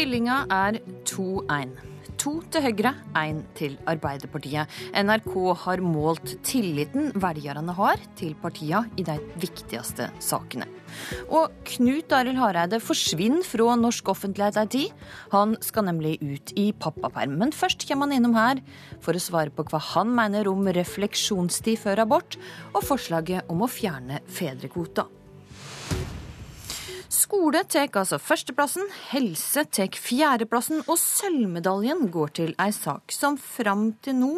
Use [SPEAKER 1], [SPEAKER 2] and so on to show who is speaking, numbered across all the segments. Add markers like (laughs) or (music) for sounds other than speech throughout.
[SPEAKER 1] Stillinga er 2-1. To til Høyre, én til Arbeiderpartiet. NRK har målt tilliten velgerne har til partiene i de viktigste sakene. Og Knut Arild Hareide forsvinner fra norsk offentlighet ei tid. Han skal nemlig ut i pappaperm. Men først kommer han innom her for å svare på hva han mener om refleksjonstid før abort, og forslaget om å fjerne fedrekvota. Skole tar altså førsteplassen, helse tar fjerdeplassen, og sølvmedaljen går til ei sak som fram til nå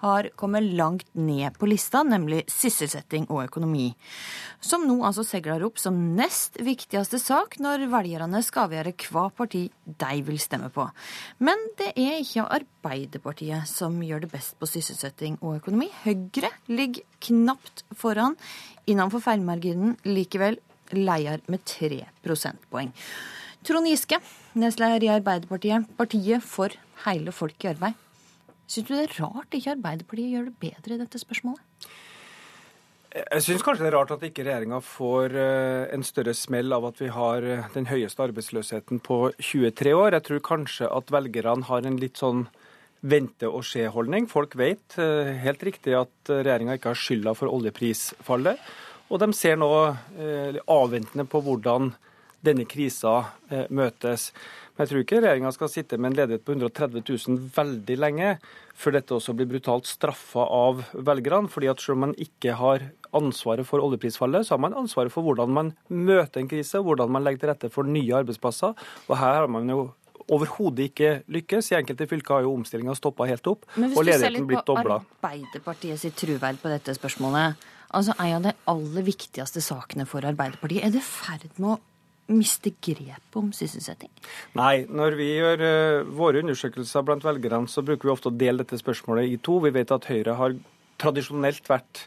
[SPEAKER 1] har kommet langt ned på lista, nemlig sysselsetting og økonomi. Som nå altså seiler opp som nest viktigste sak når velgerne skal avgjøre hva parti de vil stemme på. Men det er ikke Arbeiderpartiet som gjør det best på sysselsetting og økonomi. Høyre ligger knapt foran innenfor feilmarginen likevel leder med tre prosentpoeng. Trond Giske, nestleder i Arbeiderpartiet, partiet for hele folk i arbeid. Syns du det er rart ikke Arbeiderpartiet gjør det bedre i dette spørsmålet?
[SPEAKER 2] Jeg syns kanskje det er rart at ikke regjeringa får eh, en større smell av at vi har eh, den høyeste arbeidsløsheten på 23 år. Jeg tror kanskje at velgerne har en litt sånn vente-og-se-holdning. Folk vet eh, helt riktig at regjeringa ikke har skylda for oljeprisfallet. Og de ser nå eh, avventende på hvordan denne krisa eh, møtes. Men jeg tror ikke regjeringa skal sitte med en ledighet på 130 000 veldig lenge før dette også blir brutalt straffa av velgerne. fordi at selv om man ikke har ansvaret for oljeprisfallet, så har man ansvaret for hvordan man møter en krise, hvordan man legger til rette for nye arbeidsplasser. Og her har man jo overhodet ikke lykkes. I enkelte fylker har jo omstillinga stoppa helt opp, og ledigheten blitt dobla.
[SPEAKER 1] Men hvis du ser litt på Arbeiderpartiet sitt truverd på dette spørsmålet, altså en av de aller viktigste sakene for Arbeiderpartiet. Er det ferd med å miste grep om sysselsetting?
[SPEAKER 2] Nei, når vi gjør uh, våre undersøkelser blant velgerne, så bruker vi ofte å dele dette spørsmålet i to. Vi vet at Høyre har tradisjonelt vært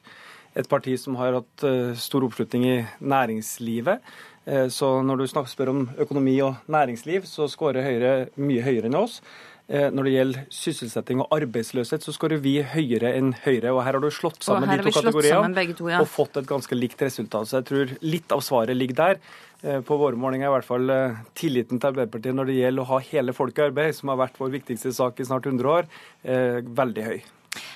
[SPEAKER 2] et parti som har hatt uh, stor oppslutning i næringslivet. Uh, så når du snakker, spør om økonomi og næringsliv, så skårer Høyre mye høyere enn oss. Eh, når det gjelder sysselsetting og arbeidsløshet, så skårer vi høyere enn Høyre. Og her har du slått sammen de to kategoriene
[SPEAKER 1] to, ja.
[SPEAKER 2] og fått et ganske likt resultat. Så jeg tror litt av svaret ligger der. Eh, på våre målinger er i hvert fall eh, tilliten til Arbeiderpartiet når det gjelder å ha hele folket i arbeid, som har vært vår viktigste sak i snart 100 år, veldig høy.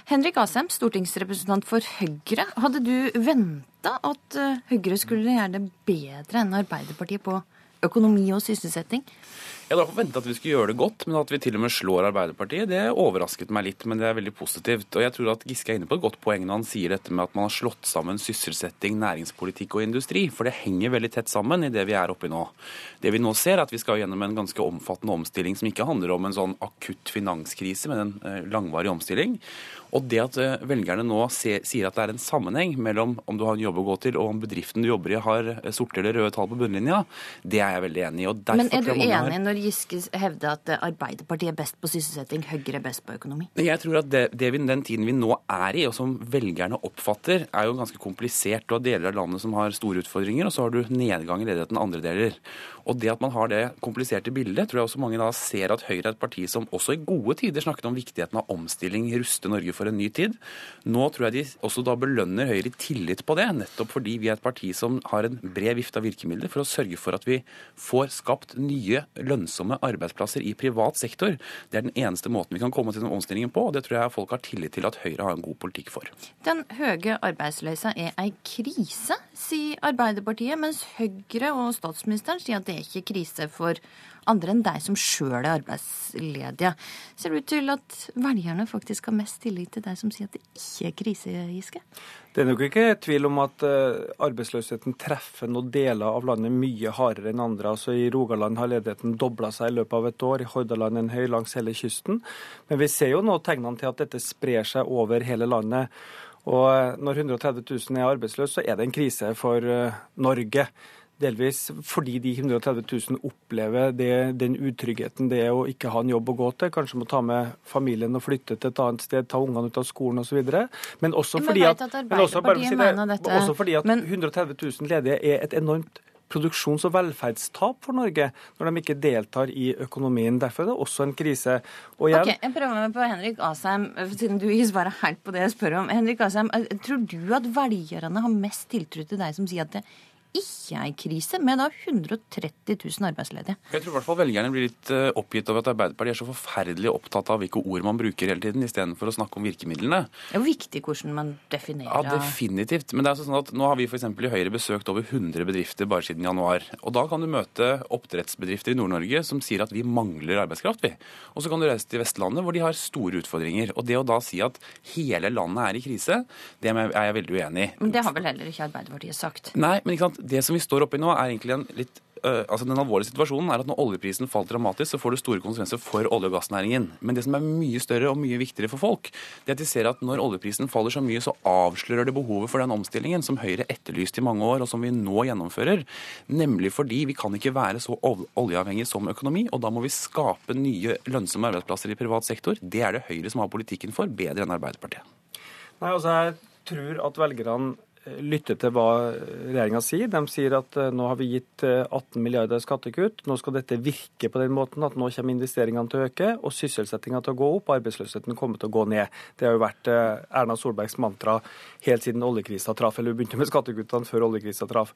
[SPEAKER 1] Henrik Asheim, stortingsrepresentant for Høyre. Hadde du venta at Høyre skulle gjøre det bedre enn Arbeiderpartiet på økonomi og sysselsetting?
[SPEAKER 3] Jeg hadde forventet at vi skulle gjøre det godt, men at vi til og med slår Arbeiderpartiet, det overrasket meg litt, men det er veldig positivt. Og jeg tror at Giske er inne på et godt poeng når han sier dette med at man har slått sammen sysselsetting, næringspolitikk og industri, for det henger veldig tett sammen i det vi er oppi nå. Det vi nå ser, er at vi skal gjennom en ganske omfattende omstilling som ikke handler om en sånn akutt finanskrise, men en eh, langvarig omstilling. Og det at eh, velgerne nå sier at det er en sammenheng mellom om du har en jobb å gå til, og om bedriften du jobber i har sorte eller røde tall på bunnlinja, det er jeg veldig enig i.
[SPEAKER 1] Men er du enig har... Giske hevde at eh, Arbeiderpartiet er best på sysselsetting, Høyre er best på økonomi?
[SPEAKER 3] Jeg tror at det, det vi, den tiden vi nå er i, og som velgerne oppfatter, er jo ganske komplisert. Du har deler av landet som har store utfordringer, og så har du nedgang i ledigheten andre deler. Og det at man har det kompliserte bildet, tror jeg også mange da ser at Høyre er et parti som også i gode tider snakket om viktigheten av omstilling, ruste Norge for en ny tid. Nå tror jeg de også da belønner Høyre i tillit på det, nettopp fordi vi er et parti som har en bred vifte av virkemidler for å sørge for at vi får skapt nye, lønnsomme arbeidsplasser i privat sektor. Det er den eneste måten vi kan komme til den omstillingen på, og det tror jeg folk har tillit til at Høyre har en god politikk for.
[SPEAKER 1] Den høye arbeidsløysa er ei krise, sier Arbeiderpartiet, mens Høyre og statsministeren sier at det er ikke krise for andre enn deg som sjøl er arbeidsledige. Ser det ut til at velgerne faktisk har mest tillit til deg som sier at det ikke er krise, Giske?
[SPEAKER 2] Det er nok ikke tvil om at uh, arbeidsløsheten treffer noen deler av landet mye hardere enn andre. Altså I Rogaland har ledigheten dobla seg i løpet av et år, i Hordaland en høy langs hele kysten. Men vi ser jo nå tegnene til at dette sprer seg over hele landet. Og eh, når 130 000 er arbeidsløse, så er det en krise for uh, Norge. Delvis fordi de 130 000 opplever det, den utryggheten det er å ikke ha en jobb å gå til. Kanskje må ta med familien og flytte til et annet sted, ta ungene ut av skolen osv. Men også fordi at, men også, si det, også fordi at 130 000 ledige er et enormt produksjons- og velferdstap for Norge når de ikke deltar i økonomien. Derfor er det også en krise.
[SPEAKER 1] Og igjen... Ok, Jeg prøver meg på Henrik Asheim, siden du ikke svarer helt på det jeg spør om. Henrik Asheim, Tror du at velgerne har mest tiltro til deg som sier at det ikke er i krise, med da 130 000 arbeidsledige.
[SPEAKER 3] Jeg tror i hvert fall velgerne blir litt eh, oppgitt over at Arbeiderpartiet er så forferdelig opptatt av hvilke ord man bruker hele tiden, istedenfor å snakke om virkemidlene.
[SPEAKER 1] Det er jo viktig hvordan man definerer
[SPEAKER 3] Ja, definitivt. Men det er sånn at nå har vi f.eks. i Høyre besøkt over 100 bedrifter bare siden januar. Og da kan du møte oppdrettsbedrifter i Nord-Norge som sier at vi mangler arbeidskraft, vi. Og så kan du reise til Vestlandet hvor de har store utfordringer. Og det å da si at hele landet er i krise, det er jeg veldig uenig i.
[SPEAKER 1] Men det har vel heller ikke Arbeiderpartiet sagt?
[SPEAKER 3] Nei, men ikke sant? Det som vi står oppi nå, er egentlig en litt altså Den alvorlige situasjonen er at når oljeprisen faller dramatisk, så får det store konsekvenser for olje- og gassnæringen. Men det som er mye større og mye viktigere for folk, det er at de ser at når oljeprisen faller så mye, så avslører det behovet for den omstillingen som Høyre etterlyste i mange år, og som vi nå gjennomfører. Nemlig fordi vi kan ikke være så oljeavhengig som økonomi, og da må vi skape nye lønnsomme arbeidsplasser i privat sektor. Det er det Høyre som har politikken for, bedre enn Arbeiderpartiet.
[SPEAKER 2] Nei, altså jeg tror at velgerne lytte til hva regjeringa sier. De sier at eh, nå har vi gitt 18 eh, milliarder skattekutt. Nå skal dette virke på den måten at nå kommer investeringene til å øke og sysselsettinga til å gå opp arbeidsløsheten kommer til å gå ned. Det har jo vært eh, Erna Solbergs mantra helt siden oljekrisa traff, eller hun begynte med skattekuttene før oljekrisa traff.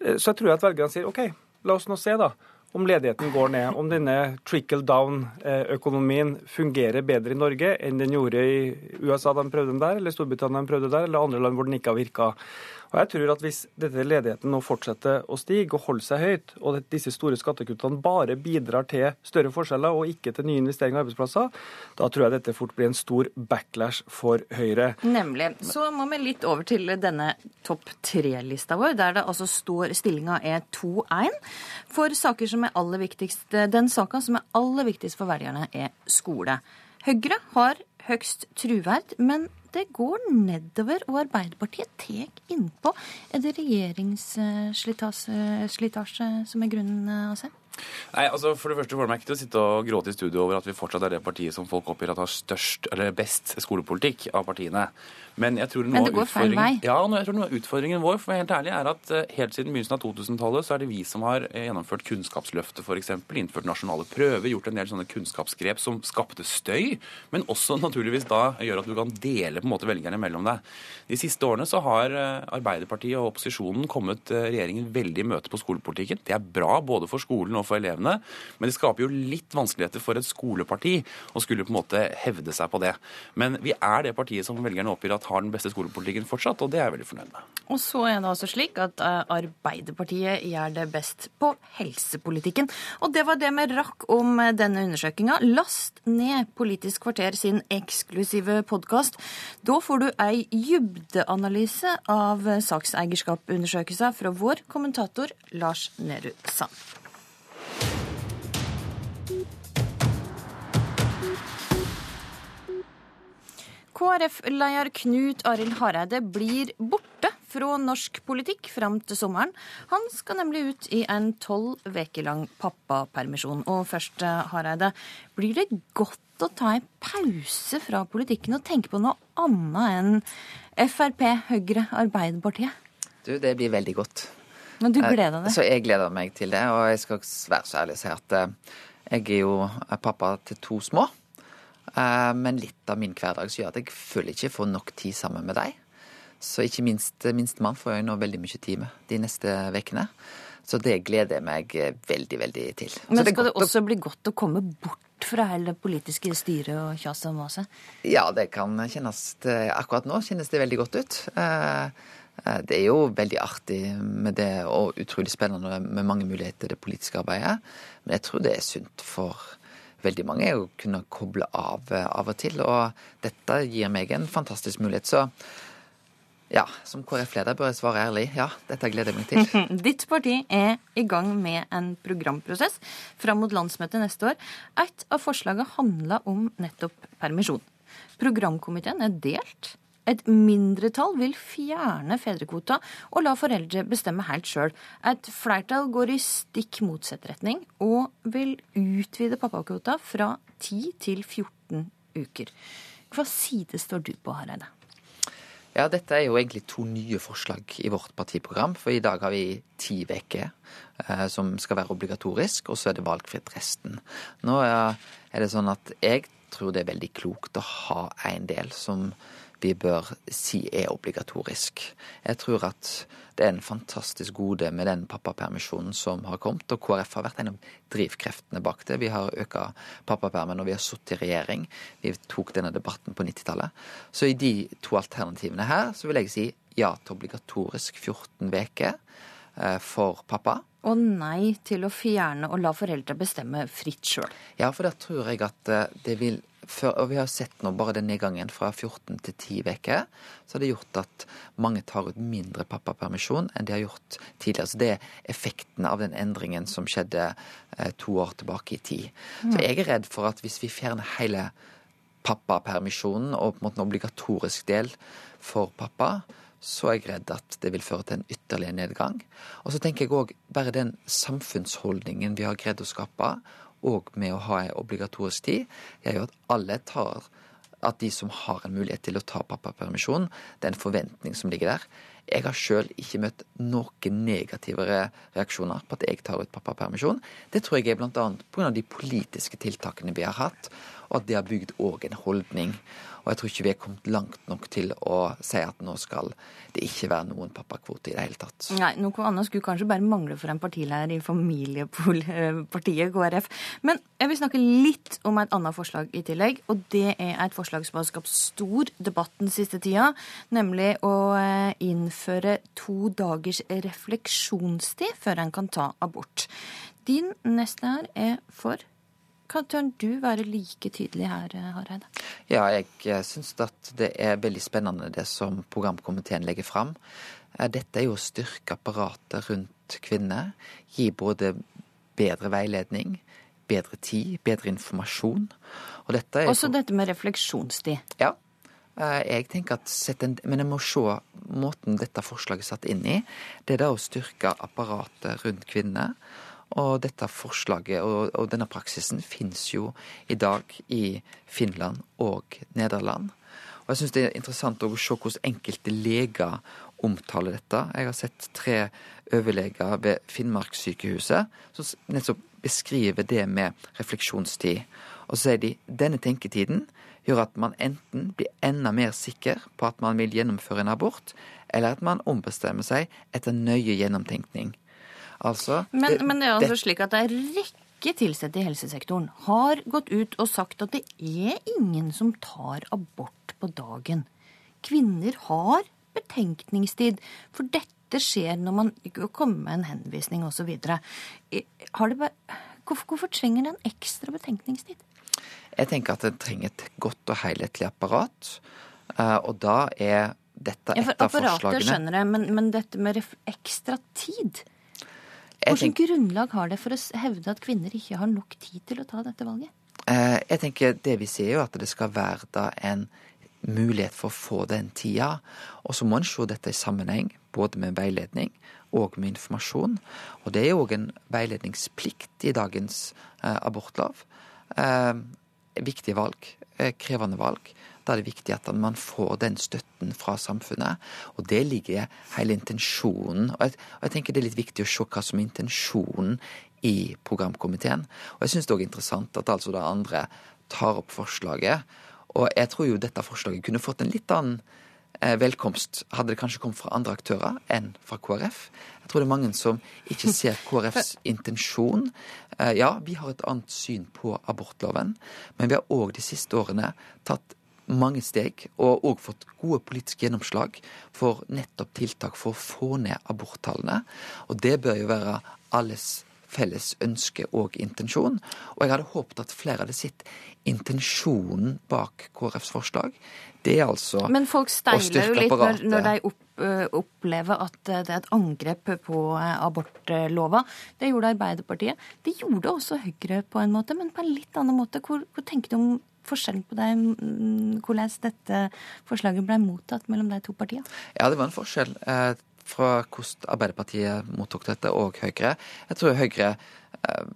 [SPEAKER 2] Så jeg tror at velgerne sier OK, la oss nå se, da om ledigheten går ned, om denne trickle down-økonomien fungerer bedre i Norge enn den gjorde i USA da de prøvde den der, eller Storbritannia de prøvde der, eller andre land hvor den ikke har virka. Og jeg tror at Hvis dette ledigheten nå fortsetter å stige og holde seg høyt, og at disse store skattekuttene bare bidrar til større forskjeller og ikke til nye investeringer og arbeidsplasser, da tror jeg dette fort blir en stor backlash for Høyre.
[SPEAKER 1] Nemlig. Så må vi litt over til denne topp tre-lista vår, der det altså står stillinga er 2-1 for saker som er aller viktigst. Den saka som er aller viktigst for velgerne, er skole. Høyre har høgst truverd, men det går nedover, og Arbeiderpartiet tar innpå. Er det regjeringsslitasje som er grunnen, Asheim?
[SPEAKER 3] Nei, altså For det første får meg ikke til å sitte og gråte i studio over at vi fortsatt er det partiet som folk oppgir at har størst, eller best skolepolitikk av partiene. Men jeg tror
[SPEAKER 1] Men det går feil vei?
[SPEAKER 3] Ja, jeg tror noe av utfordringen vår for å være helt ærlig, er at eh, helt siden begynnelsen av 2000-tallet så er det vi som har eh, gjennomført Kunnskapsløftet f.eks., innført nasjonale prøver, gjort en del sånne kunnskapsgrep som skapte støy, men også naturligvis da gjør at du kan dele på en måte velgerne mellom deg. De siste årene så har eh, Arbeiderpartiet og opposisjonen kommet regjeringen veldig i møte på skolepolitikken. Det er bra både for skolen og for elevene, men det skaper jo litt vanskeligheter for et skoleparti å skulle på en måte hevde seg på det. Men vi er det partiet som velgerne oppgir at har den beste skolepolitikken fortsatt, og det er jeg veldig fornøyd med.
[SPEAKER 1] Og så er det altså slik at eh, Arbeiderpartiet gjør det best på helsepolitikken. Og det var det vi rakk om eh, denne undersøkinga. Last ned Politisk kvarter sin eksklusive podkast. Da får du ei dybdeanalyse av sakseierskapsundersøkelsen fra vår kommentator Lars Nehru Sand. KrF-leder Knut Arild Hareide blir borte fra norsk politikk fram til sommeren. Han skal nemlig ut i en tolv uker lang pappapermisjon. Og først, Hareide, blir det godt å ta en pause fra politikken og tenke på noe annet enn Frp, Høyre, Arbeiderpartiet?
[SPEAKER 4] Du, det blir veldig godt.
[SPEAKER 1] Men du gleder deg?
[SPEAKER 4] Så jeg gleder meg til det. Og jeg skal være så ærlig å si at eh, jeg er jo pappa til to små. Eh, men litt av min hverdag så gjør at jeg føler ikke jeg får nok tid sammen med deg. Så ikke minst minstemann får jeg nå veldig mye tid med de neste ukene. Så det gleder jeg meg eh, veldig, veldig til.
[SPEAKER 1] Men skal det, det også bli godt å komme bort fra hele det politiske styret og kjaset og maset?
[SPEAKER 4] Ja, det kan kjennes Akkurat nå kjennes det veldig godt ut. Eh, det er jo veldig artig med det, og utrolig spennende med mange muligheter i det politiske arbeidet. Men jeg tror det er sunt for veldig mange er å kunne koble av eh, av og til. Og dette gir meg en fantastisk mulighet. Så ja, som KrF-leder bør jeg svare ærlig. Ja, dette gleder jeg meg til. (laughs)
[SPEAKER 1] Ditt parti er i gang med en programprosess fram mot landsmøtet neste år. Et av forslagene handler om nettopp permisjon. Programkomiteen er delt. Et mindretall vil fjerne fedrekvota og la foreldre bestemme helt sjøl. Et flertall går i stikk motsatt retning og vil utvide pappakvota fra 10 til 14 uker. Hva side står du på, Hareide?
[SPEAKER 4] Ja, dette er jo egentlig to nye forslag i vårt partiprogram. For i dag har vi ti uker eh, som skal være obligatorisk, og så er det valgfritt resten. Nå er det sånn at jeg tror det er veldig klokt å ha en del som vi bør si er obligatorisk. Jeg tror at det er en fantastisk gode med den pappapermisjonen som har kommet, og KrF har vært en av drivkreftene bak det. Vi har øka pappapermen når vi har sittet i regjering. Vi tok denne debatten på 90-tallet. Så i de to alternativene her, så vil jeg si ja til obligatorisk 14 uker eh, for pappa.
[SPEAKER 1] Og nei til å fjerne og la foreldre bestemme fritt sjøl.
[SPEAKER 4] Ja, for da tror jeg at eh, det vil før, og vi har sett nå bare den nedgangen fra 14 til 10 uker, så har det gjort at mange tar ut mindre pappapermisjon enn de har gjort tidligere. Så det er effekten av den endringen som skjedde eh, to år tilbake i tid. Så jeg er redd for at hvis vi fjerner hele pappapermisjonen og på en måte en obligatorisk del for pappa, så er jeg redd at det vil føre til en ytterligere nedgang. Og så tenker jeg òg bare den samfunnsholdningen vi har greid å skape, og med å ha ei obligatorisk tid, gjør jo at alle tar at de som har en mulighet til å ta pappapermisjon, det er en forventning som ligger der. Jeg har sjøl ikke møtt noen negative reaksjoner på at jeg tar ut pappapermisjon. Det tror jeg er bl.a. pga. de politiske tiltakene vi har hatt, og at det har bygd òg en holdning. Og jeg tror ikke vi er kommet langt nok til å si at nå skal det ikke være noen pappakvote i det hele tatt.
[SPEAKER 1] Nei, noe annet skulle kanskje bare mangle for en partileder i familiepartiet (laughs) KrF. Men jeg vil snakke litt om et annet forslag i tillegg. Og det er et forslag som har skapt stor debatt den siste tida. Nemlig å eh, innføre to dagers refleksjonstid før en kan ta abort. Din neste her er for kan tør du være like tydelig her, Hareide?
[SPEAKER 4] Ja, jeg syns at det er veldig spennende det som programkomiteen legger fram. Eh, dette er jo å styrke apparatet rundt kvinner. Gi både bedre veiledning, bedre tid, bedre informasjon.
[SPEAKER 1] Og dette Også dette med refleksjonstid.
[SPEAKER 4] Ja. Eh, jeg tenker at en, Men jeg må se måten dette forslaget er satt inn i. Det er da å styrke apparatet rundt kvinner. Og dette forslaget og, og denne praksisen finnes jo i dag i Finland og Nederland. Og jeg syns det er interessant å se hvordan enkelte leger omtaler dette. Jeg har sett tre overleger ved Finnmarkssykehuset som nettopp beskriver det med refleksjonstid. Og så sier de denne tenketiden gjør at man enten blir enda mer sikker på at man vil gjennomføre en abort, eller at man ombestemmer seg etter nøye gjennomtenkning.
[SPEAKER 1] Altså, men, det, men det er altså det, slik at det er rekke ansatte i helsesektoren har gått ut og sagt at det er ingen som tar abort på dagen. Kvinner har betenkningstid, for dette skjer når man kommer med en henvisning osv. Hvorfor, hvorfor trenger det en ekstra betenkningstid?
[SPEAKER 4] Jeg tenker at det trenger et godt og helhetlig apparat. Eh, og da er dette et ja, av forslagene
[SPEAKER 1] Apparatet skjønner jeg, men, men dette med ekstra tid Hvilket grunnlag har det for å hevde at kvinner ikke har nok tid til å ta dette valget?
[SPEAKER 4] Eh, jeg tenker Det vi sier, jo at det skal være da en mulighet for å få den tida. Og så må en se dette i sammenheng, både med veiledning og med informasjon. Og det er òg en veiledningsplikt i dagens eh, abortlov. Eh, viktige valg, krevende valg. Da er det viktig at man får den støtten fra samfunnet. Og det ligger hele intensjonen. Og jeg, og jeg tenker det er litt viktig å se hva som er intensjonen i programkomiteen. Og jeg syns det er òg interessant at altså da andre tar opp forslaget. Og jeg tror jo dette forslaget kunne fått en litt annen eh, velkomst hadde det kanskje kommet fra andre aktører enn fra KrF. Jeg tror det er mange som ikke ser KrFs (laughs) intensjon. Eh, ja, vi har et annet syn på abortloven, men vi har òg de siste årene tatt mange steg, og òg fått gode politiske gjennomslag for nettopp tiltak for å få ned aborttallene. Og det bør jo være alles felles ønske og intensjon. Og jeg hadde håpet at flere hadde sett intensjonen bak KrFs forslag. Det er altså å styrke apparatet.
[SPEAKER 1] Men folk steiler jo litt når, når de opp, opplever at det er et angrep på abortlova. Det gjorde Arbeiderpartiet. Det gjorde også Høyre på en måte, men på en litt annen måte. Hvor, hvor tenker du om forskjellen på deg, mm, hvordan dette forslaget ble mottatt mellom de to partiene?
[SPEAKER 4] Ja, det var en forskjell eh, fra hvordan Arbeiderpartiet mottok dette, og Høyre. Jeg tror Høyre eh,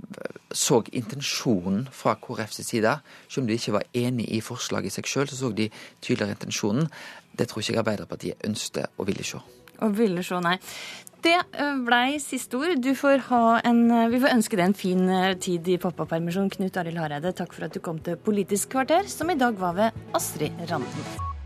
[SPEAKER 4] så intensjonen fra KrFs side. Selv om de ikke var enig i forslaget i seg sjøl, så så de tydeligere intensjonen. Det tror ikke Arbeiderpartiet ønsket og ville se.
[SPEAKER 1] Og ville se, nei. Det eh, blei siste ord. Du får ha en, eh, vi får ønske deg en fin eh, tid i pappapermisjon, Knut Arild Hareide. Takk for at du kom til Politisk kvarter, som i dag var ved Astrid Randen.